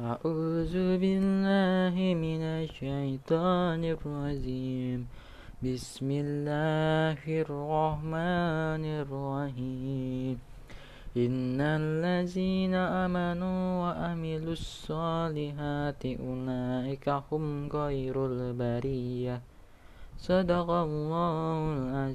أعوذ بالله من الشيطان الرجيم. بسم الله الرحمن الرحيم. إن الذين آمنوا وعملوا الصالحات أولئك هم خير البرية. صدق الله العظيم.